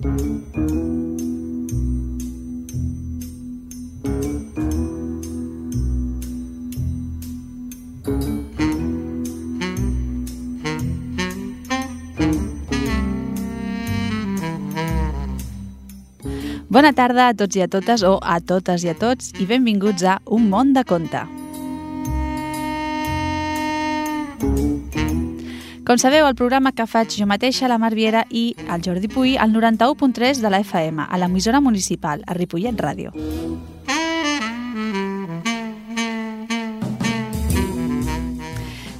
Bona tarda a tots i a totes, o a totes i a tots, i benvinguts a Un món de conte. Com sabeu, el programa que faig jo mateixa, la Mar Viera i el Jordi Puy, al 91.3 de la FM, a l'emissora municipal, a Ripollet Ràdio.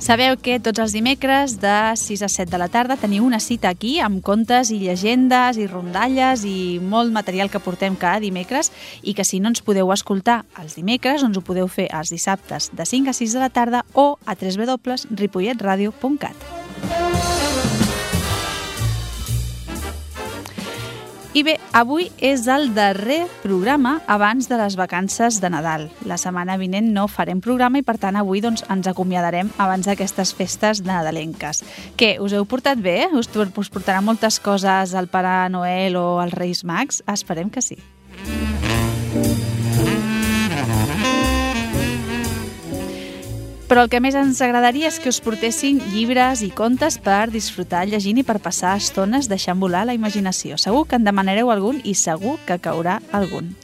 Sabeu que tots els dimecres de 6 a 7 de la tarda teniu una cita aquí amb contes i llegendes i rondalles i molt material que portem cada dimecres i que si no ens podeu escoltar els dimecres, doncs ho podeu fer els dissabtes de 5 a 6 de la tarda o a www.ripolletradio.cat. I bé, avui és el darrer programa abans de les vacances de Nadal. La setmana vinent no farem programa i, per tant, avui doncs, ens acomiadarem abans d'aquestes festes nadalenques. Què, us heu portat bé? Us, us portaran moltes coses al Pare Noel o als Reis Mags? Esperem que sí. Però el que més ens agradaria és que us portessin llibres i contes per disfrutar llegint i per passar estones deixant volar la imaginació. Segur que en demanareu algun i segur que caurà algun.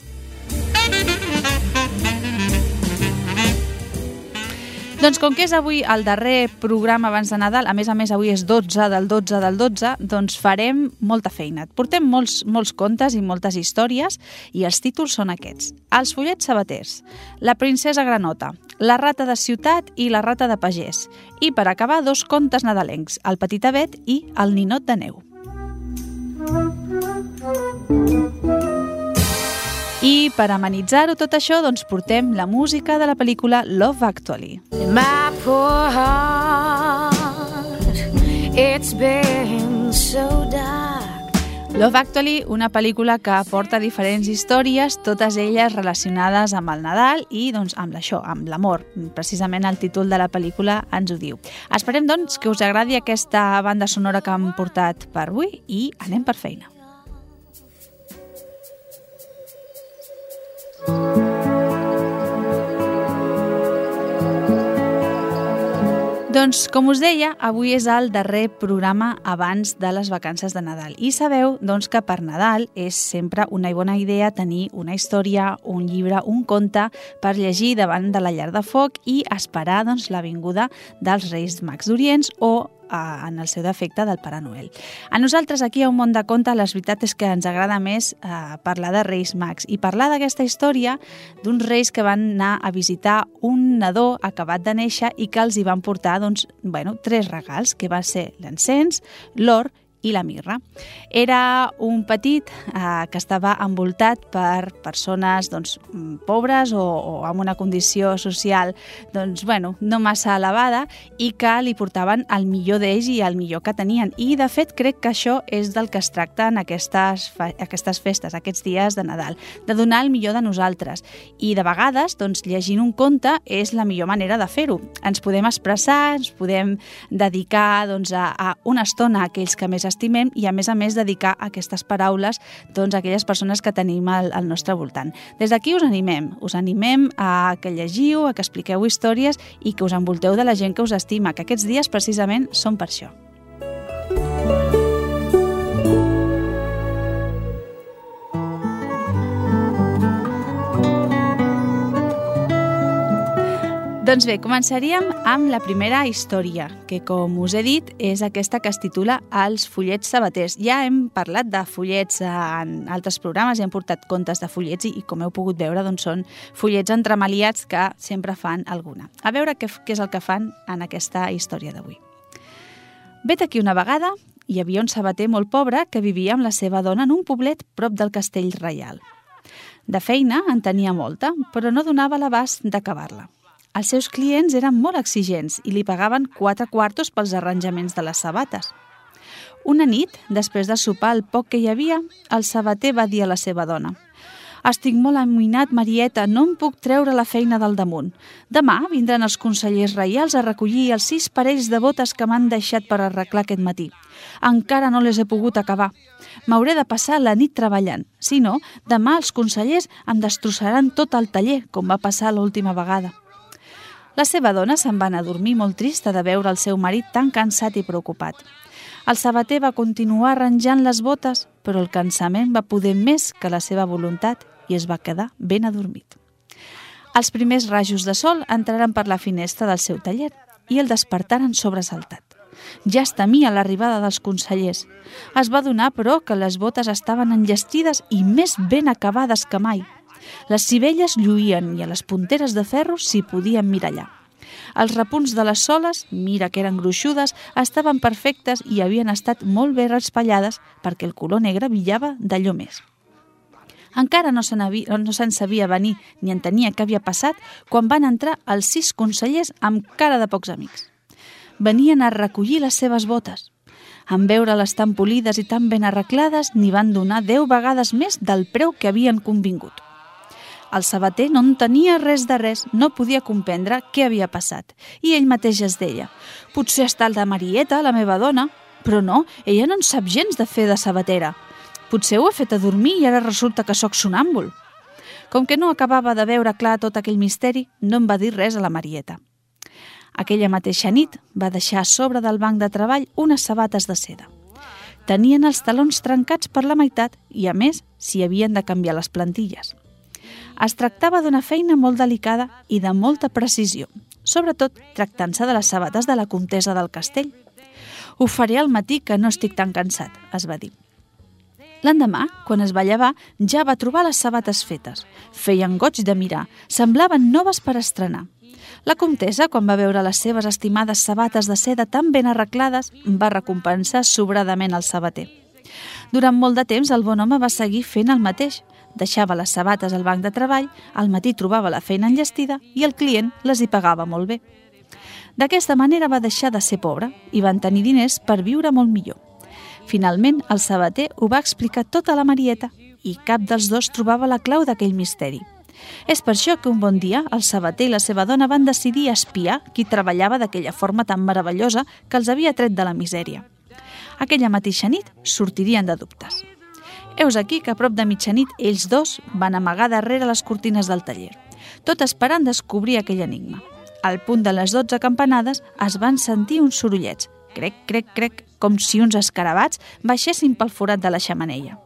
Doncs com que és avui el darrer programa abans de Nadal, a més a més avui és 12 del 12 del 12, doncs farem molta feina. Portem molts, molts contes i moltes històries i els títols són aquests. Els follets sabaters, La princesa granota, La rata de ciutat i La rata de pagès. I per acabar, dos contes nadalencs, El petit avet i El ninot de neu. I per amenitzar-ho tot això, doncs portem la música de la pel·lícula Love Actually. My poor heart, it's been so dark. Love Actually, una pel·lícula que aporta diferents històries, totes elles relacionades amb el Nadal i doncs, amb això, amb l'amor. Precisament el títol de la pel·lícula ens ho diu. Esperem doncs que us agradi aquesta banda sonora que hem portat per avui i anem per feina. Doncs, com us deia, avui és el darrer programa abans de les vacances de Nadal. I sabeu doncs, que per Nadal és sempre una bona idea tenir una història, un llibre, un conte per llegir davant de la llar de foc i esperar doncs, la vinguda dels Reis Mags d'Orients o eh, en el seu defecte del Pare Noel. A nosaltres aquí a Un món de conte la veritat és que ens agrada més eh, parlar de Reis Mags i parlar d'aquesta història d'uns reis que van anar a visitar un nadó acabat de néixer i que els hi van portar doncs, bueno, tres regals, que va ser l'encens, l'or i la mirra. Era un petit eh, que estava envoltat per persones doncs, pobres o, o amb una condició social doncs, bueno, no massa elevada i que li portaven el millor d'ells i el millor que tenien. I, de fet, crec que això és del que es tracta en aquestes, aquestes festes, aquests dies de Nadal, de donar el millor de nosaltres. I, de vegades, doncs, llegint un conte és la millor manera de fer-ho. Ens podem expressar, ens podem dedicar doncs, a, a una estona a aquells que més estimem i, a més a més, dedicar aquestes paraules doncs, a aquelles persones que tenim al, al nostre voltant. Des d'aquí us animem, us animem a que llegiu, a que expliqueu històries i que us envolteu de la gent que us estima, que aquests dies precisament són per això. Doncs bé, començaríem amb la primera història, que com us he dit és aquesta que es titula Els follets sabaters. Ja hem parlat de follets en altres programes, ja hem portat contes de follets i, i com heu pogut veure doncs són follets entremaliats que sempre fan alguna. A veure què, què és el que fan en aquesta història d'avui. Vet aquí una vegada hi havia un sabater molt pobre que vivia amb la seva dona en un poblet prop del castell reial. De feina en tenia molta, però no donava l'abast d'acabar-la. Els seus clients eren molt exigents i li pagaven quatre quartos pels arranjaments de les sabates. Una nit, després de sopar el poc que hi havia, el sabater va dir a la seva dona Estic molt amoïnat, Marieta, no em puc treure la feina del damunt. Demà vindran els consellers reials a recollir els sis parells de botes que m'han deixat per arreglar aquest matí. Encara no les he pogut acabar. M'hauré de passar la nit treballant. Si no, demà els consellers em destrossaran tot el taller, com va passar l'última vegada. La seva dona se'n va anar a dormir molt trista de veure el seu marit tan cansat i preocupat. El sabater va continuar arranjant les botes, però el cansament va poder més que la seva voluntat i es va quedar ben adormit. Els primers rajos de sol entraren per la finestra del seu taller i el despertaren sobresaltat. Ja es temia l'arribada dels consellers. Es va donar, però, que les botes estaven enllestides i més ben acabades que mai. Les cibelles lluïen i a les punteres de ferro s'hi podien mirallar. Els repunts de les soles, mira que eren gruixudes, estaven perfectes i havien estat molt bé raspallades perquè el color negre brillava d'allò més. Encara no se'n no se sabia venir ni entenia què havia passat quan van entrar els sis consellers amb cara de pocs amics. Venien a recollir les seves botes. En veure-les tan polides i tan ben arreglades, n'hi van donar deu vegades més del preu que havien convingut. El sabater no entenia res de res, no podia comprendre què havia passat. I ell mateix es deia, potser està el de Marieta, la meva dona, però no, ella no en sap gens de fer de sabatera. Potser ho ha fet a dormir i ara resulta que sóc sonàmbul. Com que no acabava de veure clar tot aquell misteri, no em va dir res a la Marieta. Aquella mateixa nit va deixar a sobre del banc de treball unes sabates de seda. Tenien els talons trencats per la meitat i, a més, s'hi havien de canviar les plantilles. Es tractava d'una feina molt delicada i de molta precisió, sobretot tractant-se de les sabates de la comtesa del castell. Ho faré al matí, que no estic tan cansat, es va dir. L'endemà, quan es va llevar, ja va trobar les sabates fetes. Feien goig de mirar, semblaven noves per estrenar. La comtessa, quan va veure les seves estimades sabates de seda tan ben arreglades, va recompensar sobradament el sabater. Durant molt de temps el bon home va seguir fent el mateix, deixava les sabates al banc de treball, al matí trobava la feina enllestida i el client les hi pagava molt bé. D'aquesta manera va deixar de ser pobre i van tenir diners per viure molt millor. Finalment, el sabater ho va explicar tot a la Marieta i cap dels dos trobava la clau d'aquell misteri. És per això que un bon dia el sabater i la seva dona van decidir espiar qui treballava d'aquella forma tan meravellosa que els havia tret de la misèria. Aquella mateixa nit sortirien de dubtes. Heus aquí que a prop de mitjanit ells dos van amagar darrere les cortines del taller, tot esperant descobrir aquell enigma. Al punt de les 12 campanades es van sentir uns sorollets, crec, crec, crec, com si uns escarabats baixessin pel forat de la xamanella.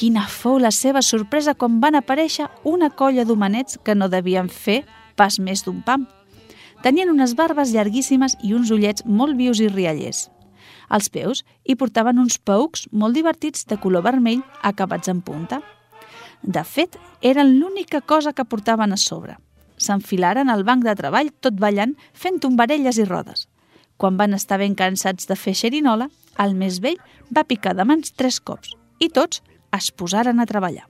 Quina fou la seva sorpresa quan van aparèixer una colla d'homenets que no devien fer pas més d'un pam. Tenien unes barbes llarguíssimes i uns ullets molt vius i riallers. Als peus hi portaven uns paucs molt divertits de color vermell acabats en punta. De fet, eren l'única cosa que portaven a sobre. S'enfilaren al banc de treball tot ballant, fent tombarelles i rodes. Quan van estar ben cansats de fer xerinola, el més vell va picar de mans tres cops i tots es posaren a treballar.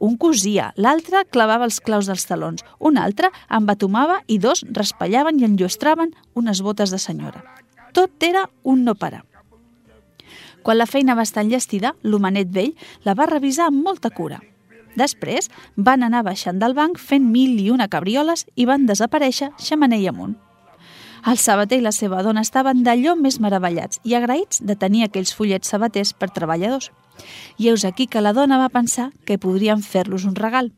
Un cosia, l'altre clavava els claus dels talons, un altre embatomava i dos raspallaven i enlluestraven unes botes de senyora. Tot era un no parar. Quan la feina va estar enllestida, l'homenet vell la va revisar amb molta cura. Després van anar baixant del banc fent mil i una cabrioles i van desaparèixer xamanell amunt. El sabater i la seva dona estaven d'allò més meravellats i agraïts de tenir aquells fullets sabaters per treballadors. I heus aquí que la dona va pensar que podrien fer-los un regal.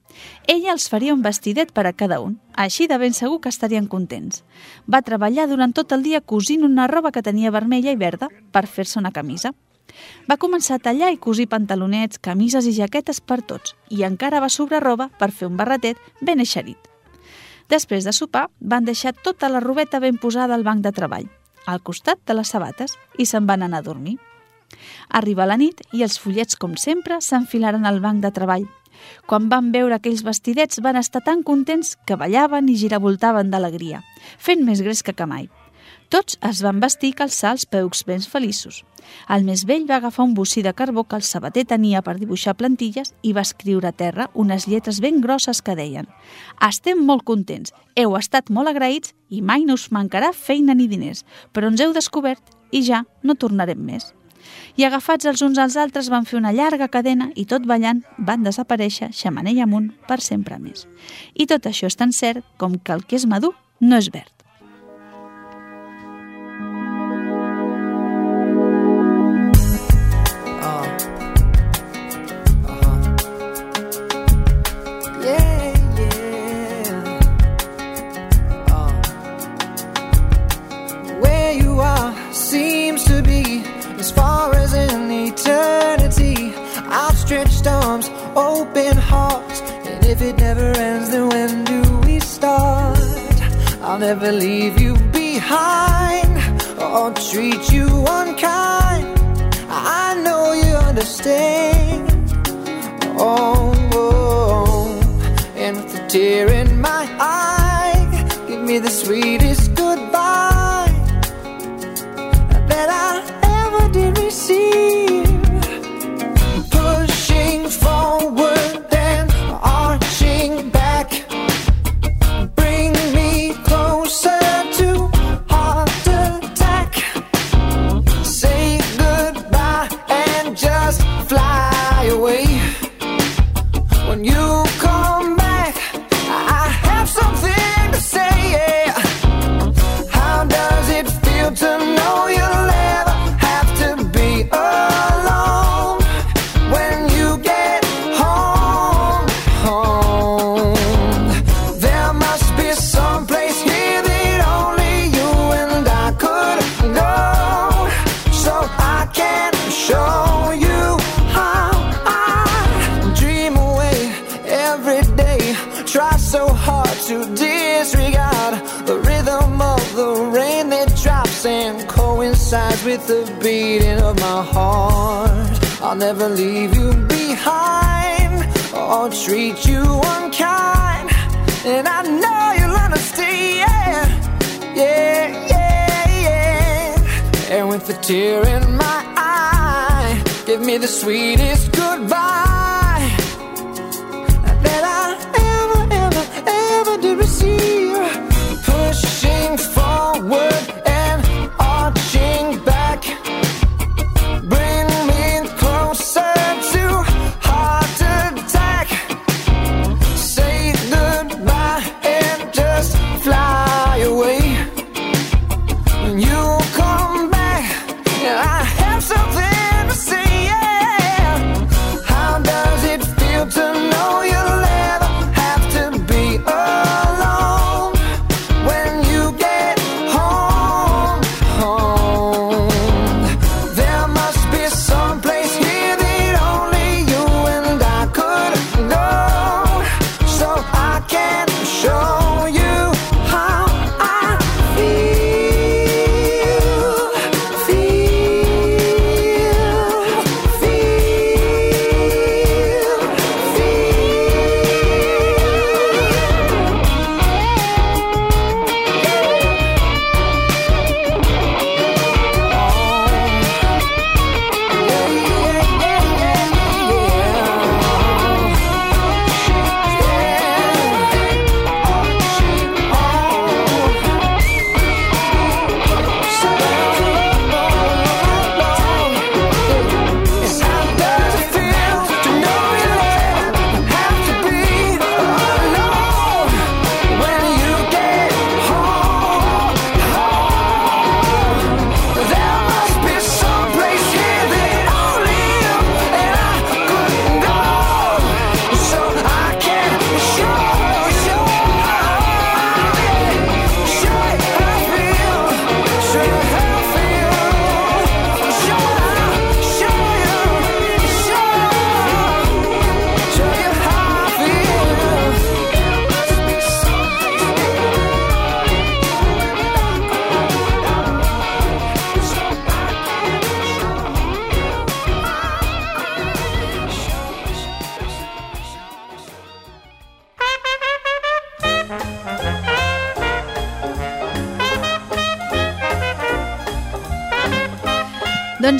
Ella els faria un vestidet per a cada un, així de ben segur que estarien contents. Va treballar durant tot el dia cosint una roba que tenia vermella i verda per fer-se una camisa. Va començar a tallar i cosir pantalonets, camises i jaquetes per tots i encara va sobrar roba per fer un barretet ben eixerit. Després de sopar, van deixar tota la robeta ben posada al banc de treball, al costat de les sabates, i se'n van anar a dormir. Arriba la nit i els fullets, com sempre, s'enfilaren al banc de treball. Quan van veure aquells vestidets van estar tan contents que ballaven i giravoltaven d'alegria, fent més gres que mai. Tots es van vestir i calçar els peucs ben feliços. El més vell va agafar un bocí de carbó que el sabater tenia per dibuixar plantilles i va escriure a terra unes lletres ben grosses que deien «Estem molt contents, heu estat molt agraïts i mai no us mancarà feina ni diners, però ens heu descobert i ja no tornarem més. I agafats els uns als altres van fer una llarga cadena i tot ballant van desaparèixer xamanella amunt per sempre més. I tot això és tan cert com que el que és madur no és verd. Open hearts. And if it never ends, then when do we start? I'll never leave you behind or treat you unkind. I know you understand. Oh, oh. and with a tear in my eye, give me the sweetest goodbye that I ever did receive.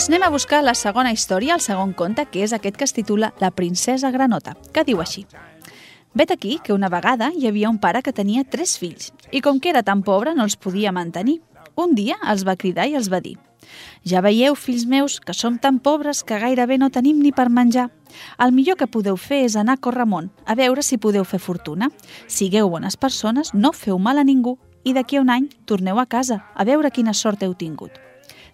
Doncs anem a buscar la segona història, el segon conte, que és aquest que es titula La princesa granota, que diu així. Vet aquí que una vegada hi havia un pare que tenia tres fills i com que era tan pobre no els podia mantenir. Un dia els va cridar i els va dir Ja veieu, fills meus, que som tan pobres que gairebé no tenim ni per menjar. El millor que podeu fer és anar a Corramont, a veure si podeu fer fortuna. Sigueu bones persones, no feu mal a ningú i d'aquí a un any torneu a casa a veure quina sort heu tingut.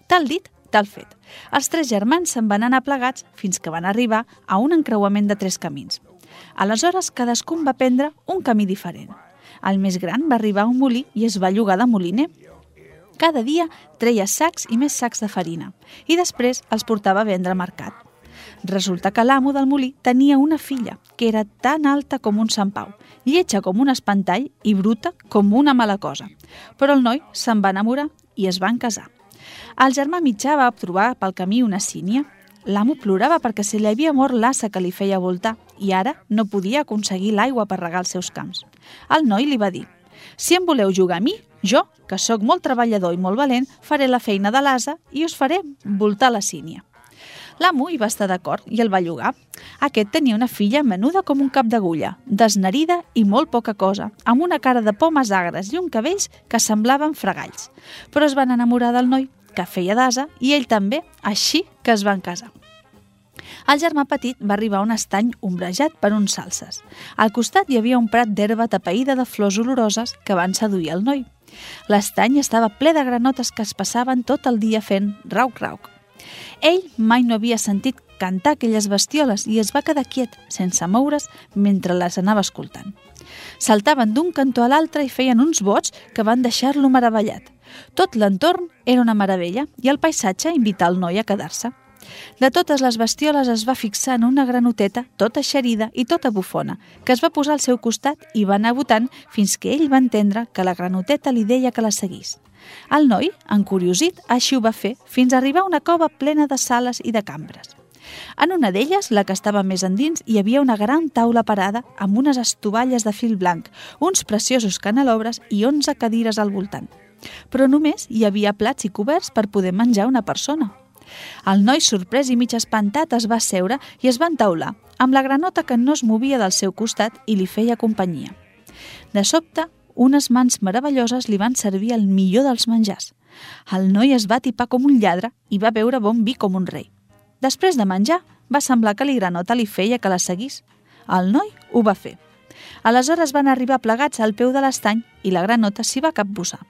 Tal dit, tal fet. Els tres germans se'n van anar plegats fins que van arribar a un encreuament de tres camins. Aleshores, cadascun va prendre un camí diferent. El més gran va arribar a un molí i es va llogar de moliner. Cada dia treia sacs i més sacs de farina i després els portava a vendre al mercat. Resulta que l'amo del molí tenia una filla que era tan alta com un Sant Pau, lletja com un espantall i bruta com una mala cosa. Però el noi se'n va enamorar i es van casar. El germà mitjà va trobar pel camí una sínia. L'amo plorava perquè se li havia mort l'assa que li feia voltar i ara no podia aconseguir l'aigua per regar els seus camps. El noi li va dir «Si em voleu jugar a mi, jo, que sóc molt treballador i molt valent, faré la feina de l'asa i us faré voltar la sínia». L'amo hi va estar d'acord i el va llogar. Aquest tenia una filla menuda com un cap d'agulla, desnerida i molt poca cosa, amb una cara de pomes agres i un cabells que semblaven fregalls. Però es van enamorar del noi, que feia d'asa, i ell també, així que es van casar. El germà petit va arribar a un estany ombrejat per uns salses. Al costat hi havia un prat d'herba tapeïda de flors oloroses que van seduir el noi. L'estany estava ple de granotes que es passaven tot el dia fent rauc-rauc. Ell mai no havia sentit cantar aquelles bestioles i es va quedar quiet, sense moure's, mentre les anava escoltant. Saltaven d'un cantó a l'altre i feien uns bots que van deixar-lo meravellat. Tot l'entorn era una meravella i el paisatge invità el noi a quedar-se. De totes les bestioles es va fixar en una granoteta, tota xerida i tota bufona, que es va posar al seu costat i va anar votant fins que ell va entendre que la granoteta li deia que la seguís. El noi, encuriosit, així ho va fer, fins a arribar a una cova plena de sales i de cambres. En una d'elles, la que estava més endins, hi havia una gran taula parada amb unes estovalles de fil blanc, uns preciosos canelobres i 11 cadires al voltant. Però només hi havia plats i coberts per poder menjar una persona. El noi, sorprès i mig espantat, es va seure i es va entaular, amb la granota que no es movia del seu costat i li feia companyia. De sobte, unes mans meravelloses li van servir el millor dels menjars. El noi es va tipar com un lladre i va beure bon vi com un rei. Després de menjar, va semblar que li granota li feia que la seguís. El noi ho va fer. Aleshores van arribar plegats al peu de l'estany i la granota s'hi va capbussar.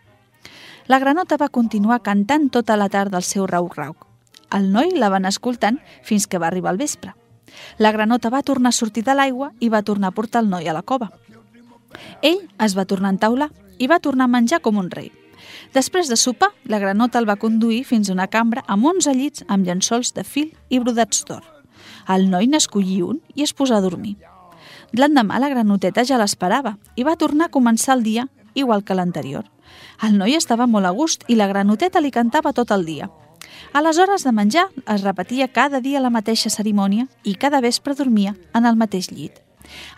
La granota va continuar cantant tota la tarda el seu rauc-rauc. El noi la van escoltant fins que va arribar al vespre. La granota va tornar a sortir de l'aigua i va tornar a portar el noi a la cova. Ell es va tornar a entaular i va tornar a menjar com un rei. Després de sopar, la granota el va conduir fins a una cambra amb 11 llits amb llençols de fil i brodats d'or. El noi n'escollí un i es posà a dormir. L'endemà la granoteta ja l'esperava i va tornar a començar el dia igual que l'anterior. El noi estava molt a gust i la granoteta li cantava tot el dia. A les hores de menjar es repetia cada dia la mateixa cerimònia i cada vespre dormia en el mateix llit.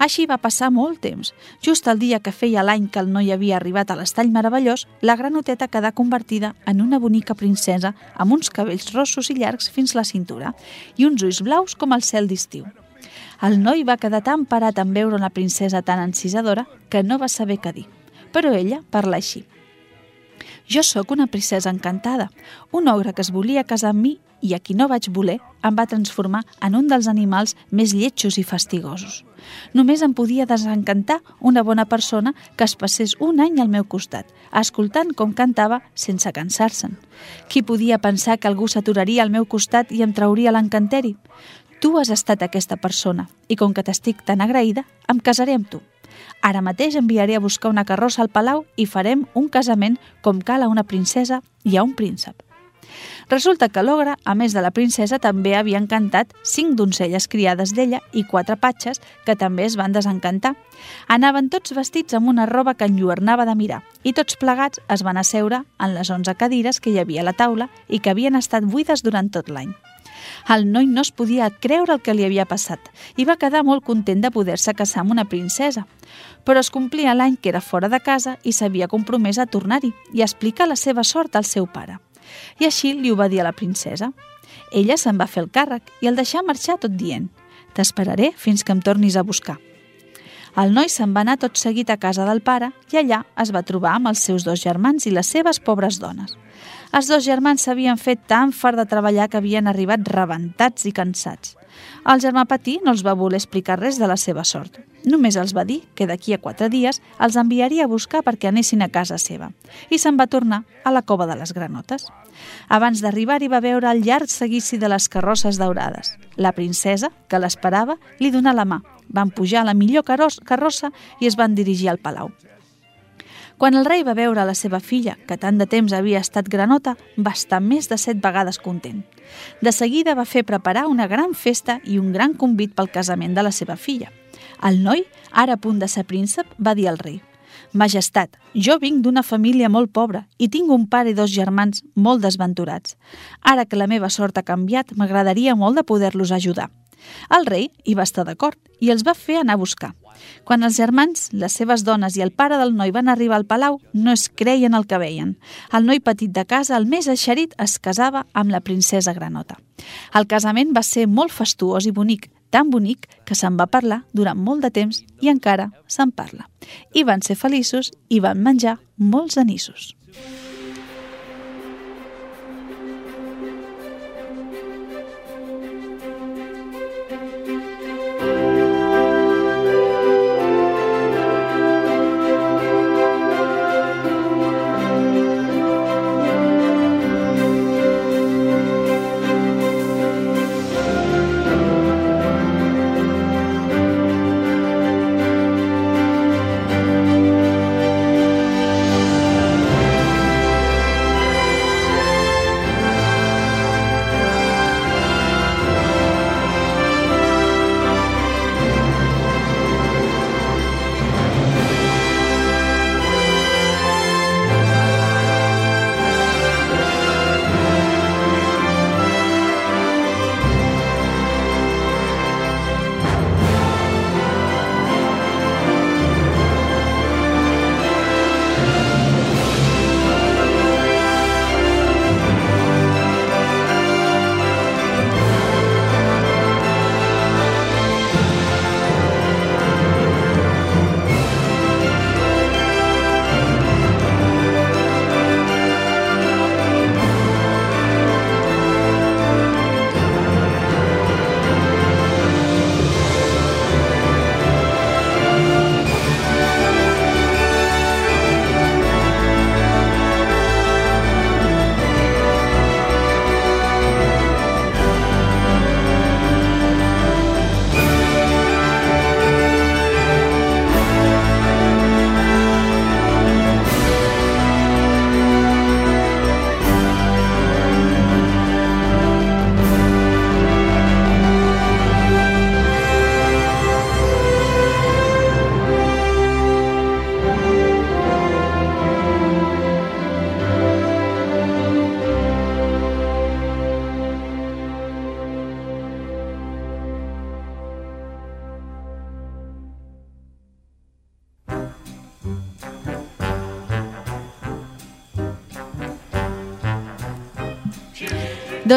Així va passar molt temps. Just el dia que feia l'any que el noi havia arribat a l'estall meravellós, la granoteta quedà convertida en una bonica princesa amb uns cabells rossos i llargs fins la cintura i uns ulls blaus com el cel d'estiu. El noi va quedar tan parat en veure una princesa tan encisadora que no va saber què dir. Però ella parla així. Jo sóc una princesa encantada. Un ogre que es volia casar amb mi i a qui no vaig voler em va transformar en un dels animals més lletjos i fastigosos. Només em podia desencantar una bona persona que es passés un any al meu costat, escoltant com cantava sense cansar-se'n. Qui podia pensar que algú s'aturaria al meu costat i em trauria l'encanteri? Tu has estat aquesta persona i com que t'estic tan agraïda, em casaré amb tu. Ara mateix enviaré a buscar una carrossa al palau i farem un casament com cal a una princesa i a un príncep. Resulta que l'ogre, a més de la princesa, també havia encantat cinc doncelles criades d'ella i quatre patxes que també es van desencantar. Anaven tots vestits amb una roba que enlluernava de mirar i tots plegats es van asseure en les onze cadires que hi havia a la taula i que havien estat buides durant tot l'any. El noi no es podia creure el que li havia passat i va quedar molt content de poder-se casar amb una princesa. Però es complia l'any que era fora de casa i s'havia compromès a tornar-hi i explicar la seva sort al seu pare. I així li ho va dir a la princesa. Ella se'n va fer el càrrec i el deixà marxar tot dient «T'esperaré fins que em tornis a buscar». El noi se'n va anar tot seguit a casa del pare i allà es va trobar amb els seus dos germans i les seves pobres dones. Els dos germans s'havien fet tan fart de treballar que havien arribat rebentats i cansats. El germà petit no els va voler explicar res de la seva sort. Només els va dir que d'aquí a quatre dies els enviaria a buscar perquè anessin a casa seva i se'n va tornar a la cova de les granotes. Abans d'arribar-hi va veure el llarg seguici de les carrosses daurades. La princesa, que l'esperava, li donà la mà. Van pujar a la millor carrossa i es van dirigir al palau. Quan el rei va veure la seva filla, que tant de temps havia estat granota, va estar més de set vegades content. De seguida va fer preparar una gran festa i un gran convit pel casament de la seva filla. El noi, ara a punt de ser príncep, va dir al rei Majestat, jo vinc d'una família molt pobra i tinc un pare i dos germans molt desventurats. Ara que la meva sort ha canviat, m'agradaria molt de poder-los ajudar. El rei hi va estar d'acord i els va fer anar a buscar. Quan els germans, les seves dones i el pare del noi van arribar al palau, no es creien el que veien. El noi petit de casa, el més eixerit, es casava amb la princesa Granota. El casament va ser molt fastuós i bonic, tan bonic que se'n va parlar durant molt de temps i encara se'n parla. I van ser feliços i van menjar molts anissos.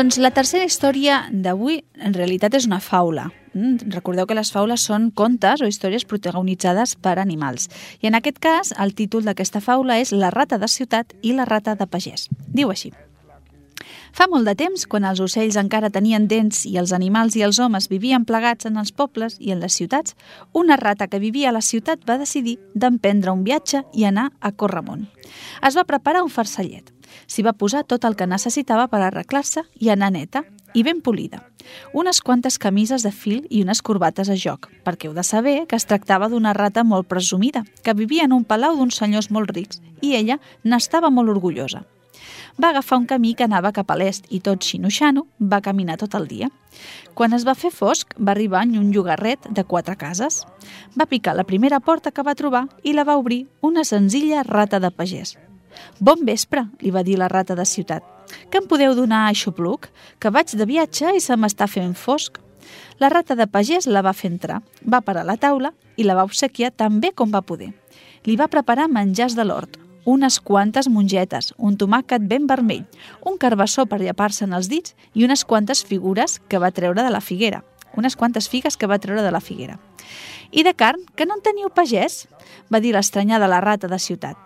Doncs la tercera història d'avui en realitat és una faula. Mm, recordeu que les faules són contes o històries protagonitzades per animals. I en aquest cas, el títol d'aquesta faula és La rata de ciutat i la rata de pagès. Diu així. Fa molt de temps, quan els ocells encara tenien dents i els animals i els homes vivien plegats en els pobles i en les ciutats, una rata que vivia a la ciutat va decidir d'emprendre un viatge i anar a Corramont. Es va preparar un farcellet. S'hi va posar tot el que necessitava per arreglar-se i anar neta i ben polida. Unes quantes camises de fil i unes corbates a joc, perquè heu de saber que es tractava d'una rata molt presumida, que vivia en un palau d'uns senyors molt rics, i ella n'estava molt orgullosa. Va agafar un camí que anava cap a l'est i tot xinoxano va caminar tot el dia. Quan es va fer fosc, va arribar en un llogarret de quatre cases. Va picar la primera porta que va trobar i la va obrir una senzilla rata de pagès. Bon vespre, li va dir la rata de ciutat. Que em podeu donar aixopluc? Que vaig de viatge i se m'està fent fosc. La rata de pagès la va fer entrar, va parar la taula i la va obsequiar tan bé com va poder. Li va preparar menjars de l'hort, unes quantes mongetes, un tomàquet ben vermell, un carbassó per llepar-se en els dits i unes quantes figures que va treure de la figuera. unes quantes figues que va treure de la figuera. I de carn, que no en teniu pagès? Va dir l'estranyada la rata de ciutat.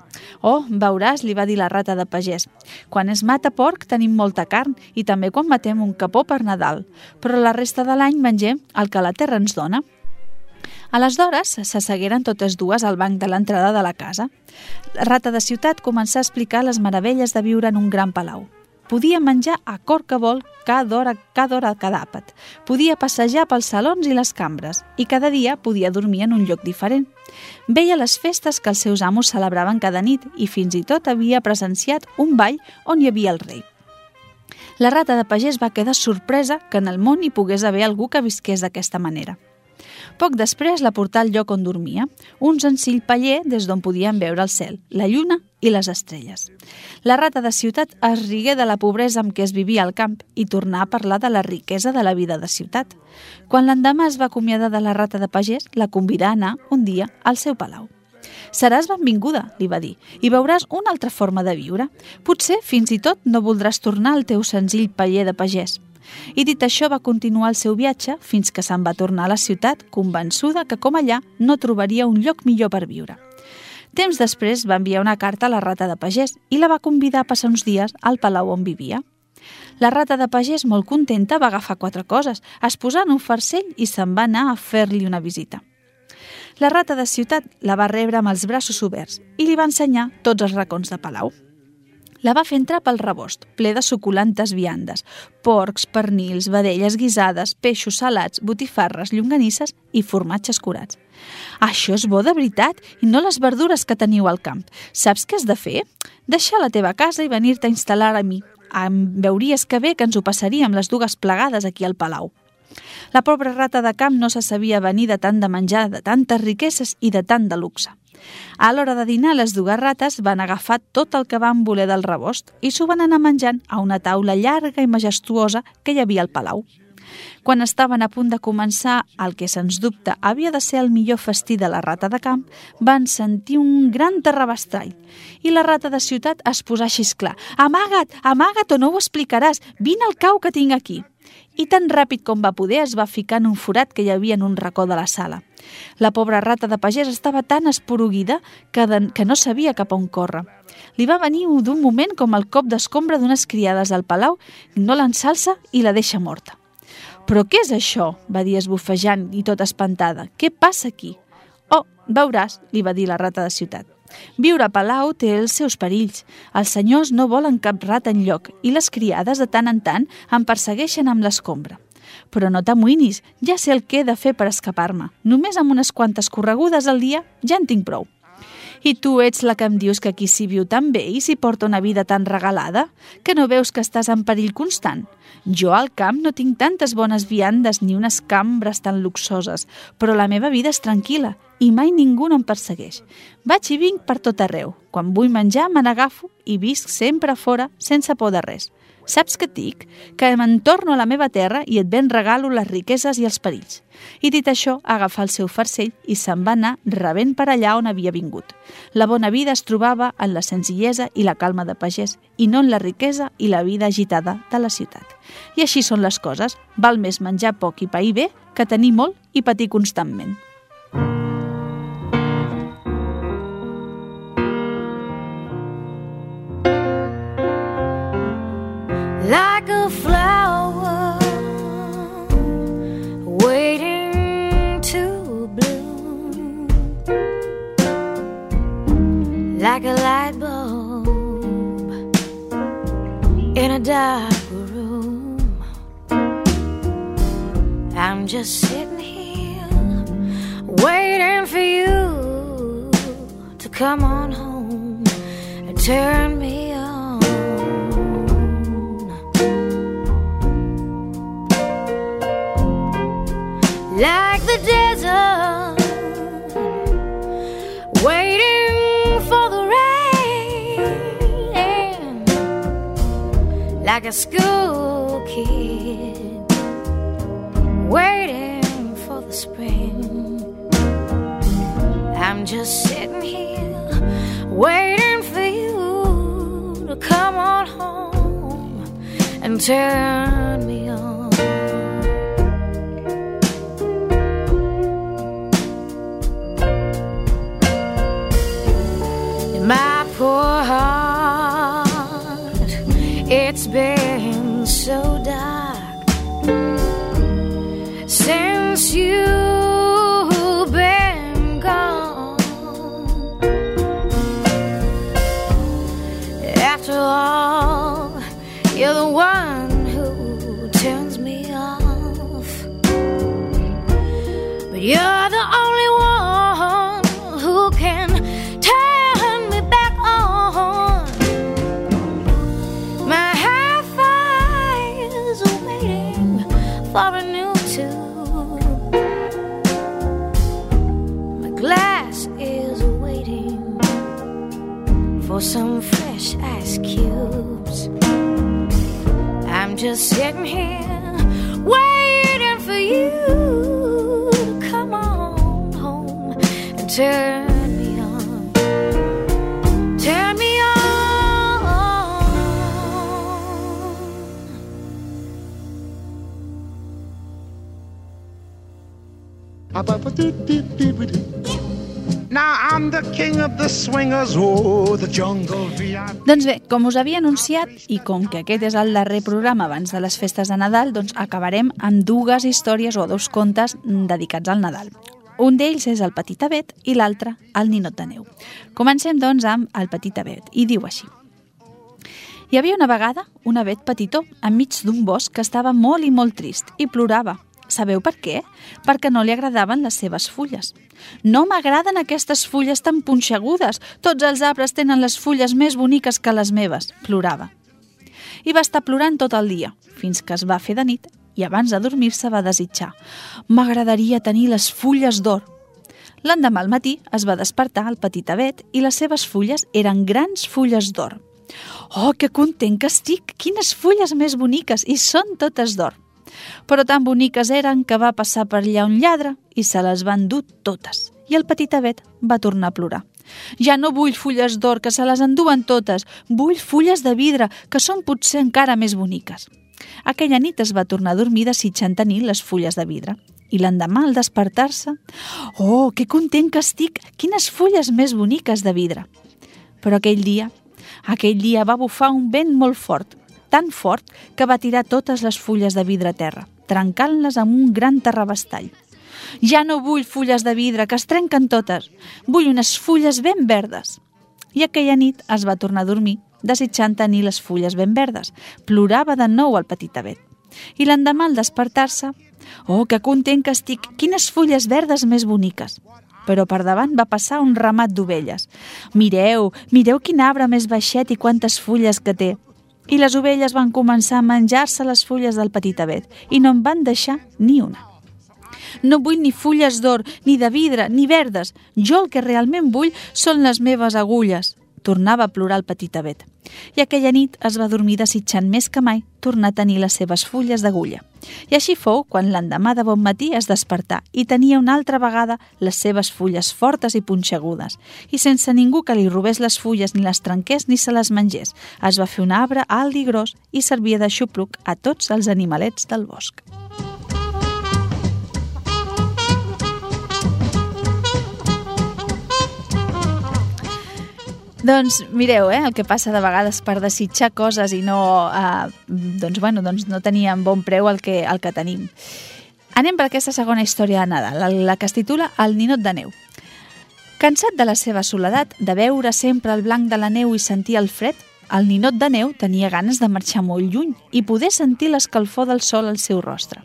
Oh, veuràs, li va dir la rata de pagès. Quan es mata porc tenim molta carn i també quan matem un capó per Nadal, però la resta de l'any mengem el que la terra ens dona. Aleshores, s'assegueren totes dues al banc de l'entrada de la casa. La rata de ciutat començà a explicar les meravelles de viure en un gran palau. Podia menjar a cor que vol cada hora, cada hora cada àpat. Podia passejar pels salons i les cambres i cada dia podia dormir en un lloc diferent. Veia les festes que els seus amos celebraven cada nit i fins i tot havia presenciat un ball on hi havia el rei. La rata de pagès va quedar sorpresa que en el món hi pogués haver algú que visqués d'aquesta manera. Poc després la portà al lloc on dormia, un senzill paller des d'on podien veure el cel, la lluna i les estrelles. La rata de ciutat es rigué de la pobresa amb què es vivia al camp i tornà a parlar de la riquesa de la vida de ciutat. Quan l'endemà es va acomiadar de la rata de pagès, la convidà a anar un dia al seu palau. Seràs benvinguda, li va dir, i veuràs una altra forma de viure. Potser, fins i tot, no voldràs tornar al teu senzill paller de pagès. I dit això va continuar el seu viatge fins que se'n va tornar a la ciutat convençuda que com allà no trobaria un lloc millor per viure. Temps després va enviar una carta a la rata de pagès i la va convidar a passar uns dies al palau on vivia. La rata de pagès, molt contenta, va agafar quatre coses, es posà en un farcell i se'n va anar a fer-li una visita. La rata de ciutat la va rebre amb els braços oberts i li va ensenyar tots els racons de palau. La va fer entrar pel rebost, ple de suculantes viandes, porcs, pernils, vedelles guisades, peixos salats, botifarres, llonganisses i formatges curats. Això és bo de veritat i no les verdures que teniu al camp. Saps què has de fer? Deixar la teva casa i venir-te a instal·lar a mi. Em veuries que bé que ens ho passaríem les dues plegades aquí al palau. La pobra rata de camp no se sabia venir de tant de menjar, de tantes riqueses i de tant de luxe. A l'hora de dinar, les dues rates van agafar tot el que van voler del rebost i s'ho van anar menjant a una taula llarga i majestuosa que hi havia al palau. Quan estaven a punt de començar el que sens dubte havia de ser el millor festí de la rata de camp, van sentir un gran terrabastrall i la rata de ciutat es posà a xisclar. Amaga't, amaga't o no ho explicaràs, vine al cau que tinc aquí i tan ràpid com va poder es va ficar en un forat que hi havia en un racó de la sala. La pobra rata de pagès estava tan esporuguida que, de, que no sabia cap on córrer. Li va venir d'un moment com el cop d'escombra d'unes criades al palau, no l'ensalça i la deixa morta. «Però què és això?», va dir esbufejant i tot espantada. «Què passa aquí?». «Oh, veuràs», li va dir la rata de ciutat. Viure a Palau té els seus perills. Els senyors no volen cap rat en lloc i les criades de tant en tant em persegueixen amb l'escombra. Però no t'amoïnis, ja sé el que he de fer per escapar-me. Només amb unes quantes corregudes al dia ja en tinc prou. I tu ets la que em dius que aquí s'hi viu tan bé i s'hi porta una vida tan regalada? Que no veus que estàs en perill constant? Jo al camp no tinc tantes bones viandes ni unes cambres tan luxoses, però la meva vida és tranquil·la i mai ningú no em persegueix. Vaig i vinc per tot arreu. Quan vull menjar, me n'agafo i visc sempre fora, sense por de res. Saps què et dic? Que me'n torno a la meva terra i et ben regalo les riqueses i els perills. I dit això, agafà el seu farcell i se'n va anar rebent per allà on havia vingut. La bona vida es trobava en la senzillesa i la calma de pagès i no en la riquesa i la vida agitada de la ciutat. I així són les coses. Val més menjar poc i pair bé que tenir molt i patir constantment. Like a light bulb in a dark room. I'm just sitting here waiting for you to come on home and turn me on. like the desert, like a school kid, waiting for the spring. I'm just sitting here, waiting for you to come on home and turn Doncs bé, com us havia anunciat, i com que aquest és el darrer programa abans de les festes de Nadal, doncs acabarem amb dues històries o dos contes dedicats al Nadal. Un d'ells és el Petit Abet i l'altre el Ninot de Neu. Comencem, doncs, amb el Petit Abet, i diu així. Hi havia una vegada un abet petitó enmig d'un bosc que estava molt i molt trist i plorava. Sabeu per què? Perquè no li agradaven les seves fulles. No m'agraden aquestes fulles tan punxegudes. Tots els arbres tenen les fulles més boniques que les meves, plorava. I va estar plorant tot el dia, fins que es va fer de nit i abans de dormir-se va desitjar «M'agradaria tenir les fulles d'or». L'endemà al matí es va despertar el petit abet i les seves fulles eren grans fulles d'or. «Oh, que content que estic! Quines fulles més boniques! I són totes d'or!» Però tan boniques eren que va passar per allà un lladre i se les va endur totes. I el petit abet va tornar a plorar. Ja no vull fulles d'or, que se les enduen totes. Vull fulles de vidre, que són potser encara més boniques. Aquella nit es va tornar a dormir desitjant tenir les fulles de vidre. I l'endemà, al despertar-se... Oh, que content que estic! Quines fulles més boniques de vidre! Però aquell dia, aquell dia va bufar un vent molt fort, tan fort que va tirar totes les fulles de vidre a terra, trencant-les amb un gran terrabastall. Ja no vull fulles de vidre, que es trenquen totes. Vull unes fulles ben verdes. I aquella nit es va tornar a dormir, desitjant tenir les fulles ben verdes. Plorava de nou el petit abet. I l'endemà, al despertar-se, oh, que content que estic, quines fulles verdes més boniques. Però per davant va passar un ramat d'ovelles. Mireu, mireu quin arbre més baixet i quantes fulles que té. I les ovelles van començar a menjar-se les fulles del petit abet i no en van deixar ni una. No vull ni fulles d'or, ni de vidre, ni verdes. Jo el que realment vull són les meves agulles. Tornava a plorar el petit abet. I aquella nit es va dormir desitjant més que mai tornar a tenir les seves fulles d'agulla. I així fou quan l'endemà de bon matí es despertà i tenia una altra vegada les seves fulles fortes i punxegudes. I sense ningú que li robés les fulles ni les trenqués ni se les mengés, es va fer un arbre alt i gros i servia de xupluc a tots els animalets del bosc. Doncs mireu, eh, el que passa de vegades per desitjar coses i no, eh, doncs, bueno, doncs no teníem bon preu el que, el que tenim. Anem per aquesta segona història de Nadal, la que es titula El ninot de neu. Cansat de la seva soledat, de veure sempre el blanc de la neu i sentir el fred, el ninot de neu tenia ganes de marxar molt lluny i poder sentir l'escalfor del sol al seu rostre.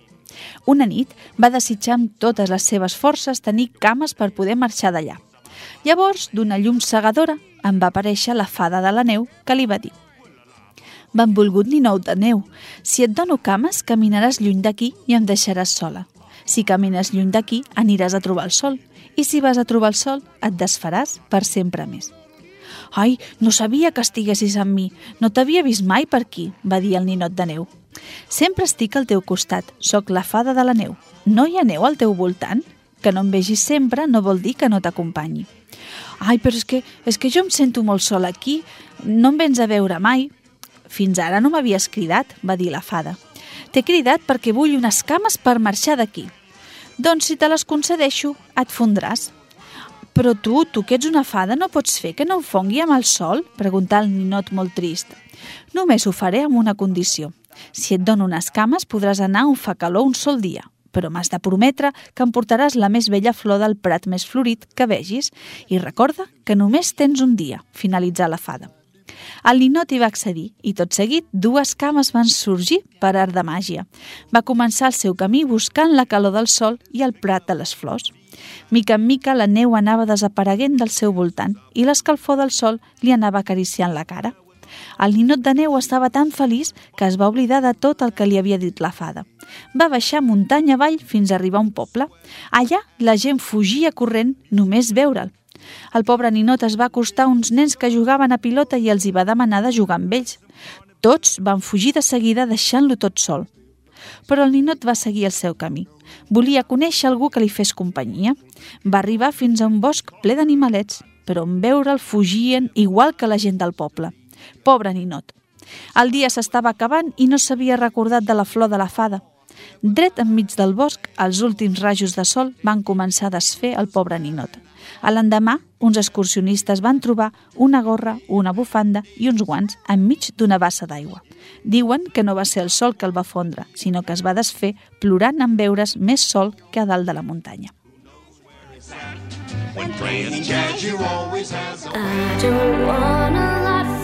Una nit va desitjar amb totes les seves forces tenir cames per poder marxar d'allà. Llavors, d'una llum cegadora, em va aparèixer la fada de la neu que li va dir Benvolgut ninot de neu, si et dono cames, caminaràs lluny d'aquí i em deixaràs sola. Si camines lluny d'aquí, aniràs a trobar el sol. I si vas a trobar el sol, et desfaràs per sempre més. Ai, no sabia que estiguessis amb mi. No t'havia vist mai per aquí, va dir el ninot de neu. Sempre estic al teu costat, sóc la fada de la neu. No hi ha neu al teu voltant? Que no em vegis sempre no vol dir que no t'acompanyi. Ai, però és que, és que jo em sento molt sol aquí, no em vens a veure mai. Fins ara no m'havies cridat, va dir la fada. T'he cridat perquè vull unes cames per marxar d'aquí. Doncs si te les concedeixo, et fondràs. Però tu, tu que ets una fada, no pots fer que no em fongui amb el sol? Preguntà el ninot molt trist. Només ho faré amb una condició. Si et dono unes cames, podràs anar on fa calor un sol dia però m'has de prometre que em portaràs la més bella flor del prat més florit que vegis i recorda que només tens un dia, finalitzar la fada. El ninot hi va accedir i tot seguit dues cames van sorgir per art de màgia. Va començar el seu camí buscant la calor del sol i el prat de les flors. Mica en mica la neu anava desapareguent del seu voltant i l'escalfor del sol li anava acariciant la cara. El ninot de neu estava tan feliç que es va oblidar de tot el que li havia dit la fada. Va baixar muntanya avall fins a arribar a un poble. Allà la gent fugia corrent només veure'l. El pobre ninot es va acostar a uns nens que jugaven a pilota i els hi va demanar de jugar amb ells. Tots van fugir de seguida deixant-lo tot sol. Però el ninot va seguir el seu camí. Volia conèixer algú que li fes companyia. Va arribar fins a un bosc ple d'animalets, però en veure'l fugien igual que la gent del poble. Pobre ninot. El dia s'estava acabant i no s'havia recordat de la flor de la fada. Dret enmig del bosc, els últims rajos de sol van començar a desfer el pobre ninot. A l'endemà, uns excursionistes van trobar una gorra, una bufanda i uns guants enmig d'una bassa d'aigua. Diuen que no va ser el sol que el va fondre, sinó que es va desfer plorant en veure's més sol que a dalt de la muntanya. Lot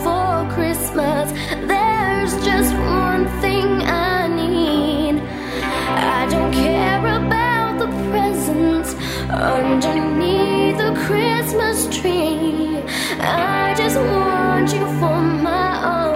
Christmas. There's just one thing I need. I don't care about the presents underneath the Christmas tree. I just want you for my own,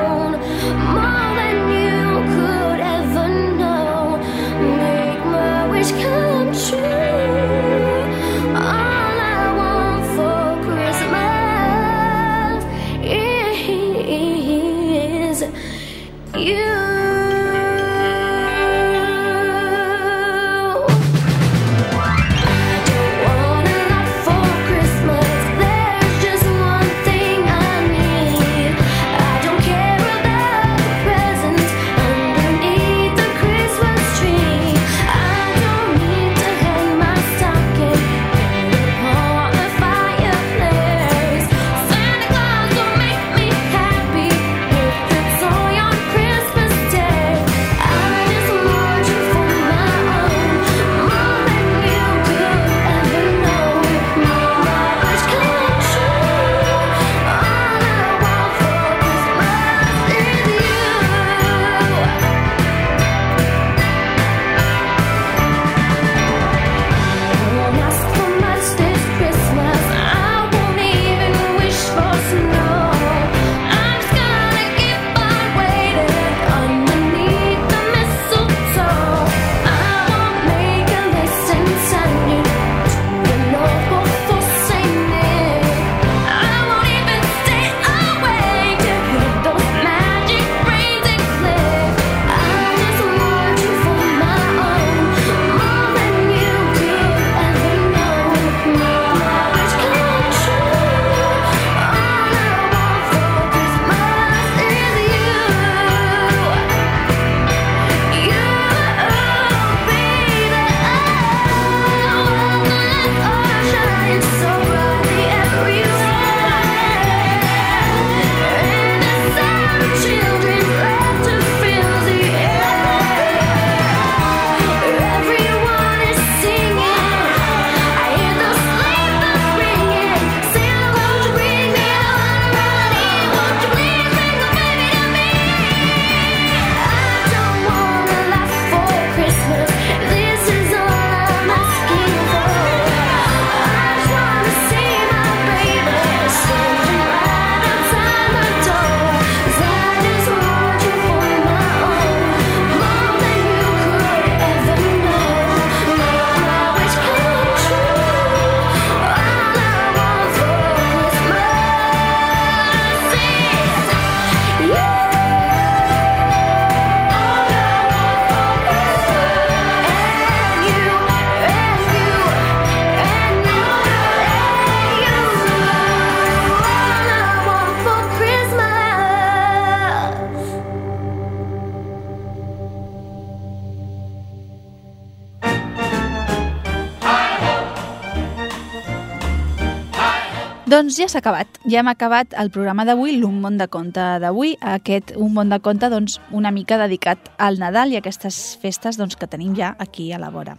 Doncs ja s'ha acabat. Ja hem acabat el programa d'avui, l'Un món de conte d'avui. Aquest Un món de conte, doncs, una mica dedicat al Nadal i a aquestes festes doncs, que tenim ja aquí a la vora.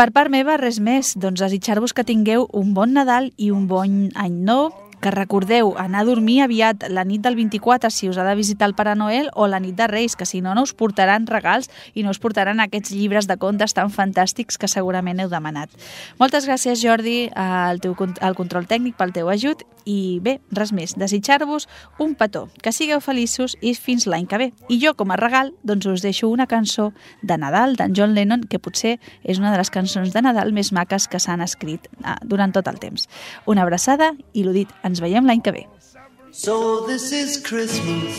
Per part meva, res més. Doncs desitjar-vos que tingueu un bon Nadal i un bon any nou, que recordeu anar a dormir aviat la nit del 24 si us ha de visitar el Pare Noel o la nit de Reis, que si no, no us portaran regals i no us portaran aquests llibres de contes tan fantàstics que segurament heu demanat. Moltes gràcies, Jordi, al, teu, al control tècnic pel teu ajut i bé, res més, desitjar-vos un petó, que sigueu feliços i fins l'any que ve. I jo, com a regal, doncs us deixo una cançó de Nadal d'en John Lennon, que potser és una de les cançons de Nadal més maques que s'han escrit ah, durant tot el temps. Una abraçada i l'ho dit, ens veiem l'any que ve. So this is Christmas.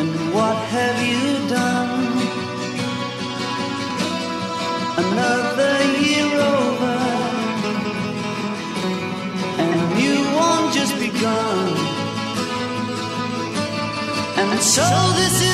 And what have you done? Another year over. And a new one just. And so this is